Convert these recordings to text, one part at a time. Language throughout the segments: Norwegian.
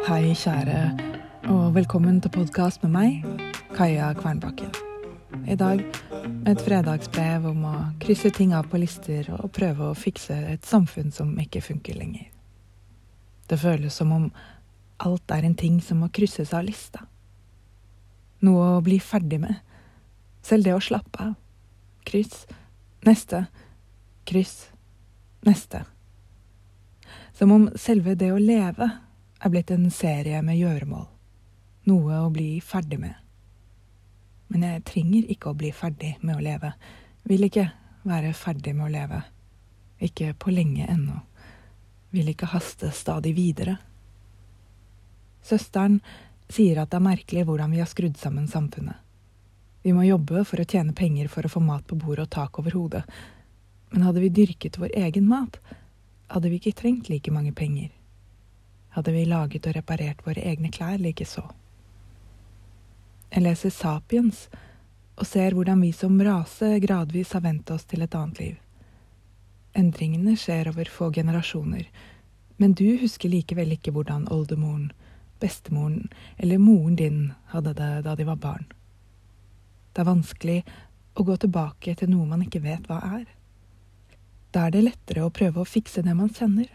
Hei, kjære, og velkommen til podkast med meg, Kaja Kvernbakken. I dag et fredagsbrev om å krysse ting av på lister og prøve å fikse et samfunn som ikke funker lenger. Det føles som om alt er en ting som må krysses av lista. Noe å bli ferdig med. Selv det å slappe av. Kryss. Neste. Kryss. Neste. Som om selve det å leve er blitt en serie med gjøremål. Noe å bli ferdig med. Men jeg trenger ikke å bli ferdig med å leve. Vil ikke være ferdig med å leve. Ikke på lenge ennå. Vil ikke haste stadig videre. Søsteren sier at det er merkelig hvordan vi har skrudd sammen samfunnet. Vi må jobbe for å tjene penger for å få mat på bordet og tak over hodet. Men hadde vi dyrket vår egen mat, hadde vi ikke trengt like mange penger. Hadde vi laget og reparert våre egne klær likeså. Jeg leser Sapiens og ser hvordan vi som rase gradvis har vent oss til et annet liv. Endringene skjer over få generasjoner, men du husker likevel ikke hvordan oldemoren, bestemoren eller moren din hadde det da de var barn. Det er vanskelig å gå tilbake til noe man ikke vet hva er. Da er det lettere å prøve å fikse det man kjenner.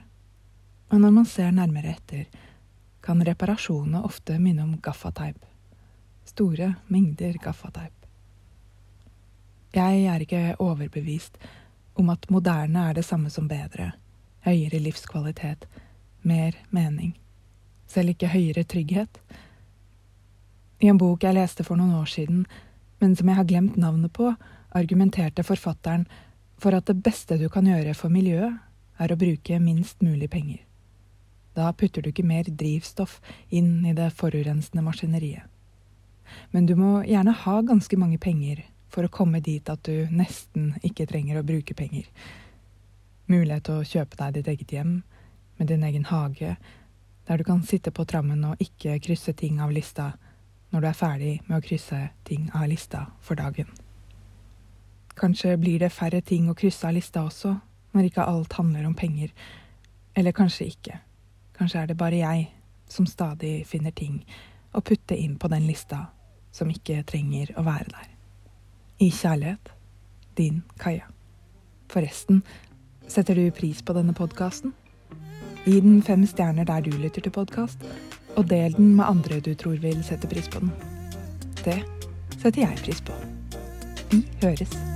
Og når man ser nærmere etter, kan reparasjonene ofte minne om gaffateip. Store mengder gaffateip. Jeg er ikke overbevist om at moderne er det samme som bedre, høyere livskvalitet, mer mening. Selv ikke høyere trygghet. I en bok jeg leste for noen år siden, men som jeg har glemt navnet på, argumenterte forfatteren for at det beste du kan gjøre for miljøet, er å bruke minst mulig penger. Da putter du ikke mer drivstoff inn i det forurensende maskineriet. Men du må gjerne ha ganske mange penger for å komme dit at du nesten ikke trenger å bruke penger. Mulighet til å kjøpe deg ditt eget hjem, med din egen hage, der du kan sitte på trammen og ikke krysse ting av lista når du er ferdig med å krysse ting av lista for dagen. Kanskje blir det færre ting å krysse av lista også, når ikke alt handler om penger. Eller kanskje ikke. Kanskje er det bare jeg som stadig finner ting å putte inn på den lista som ikke trenger å være der. I kjærlighet, din Kaja. Forresten, setter du pris på denne podkasten? Gi den fem stjerner der du lytter til podkast, og del den med andre du tror vil sette pris på den. Det setter jeg pris på. Vi høres.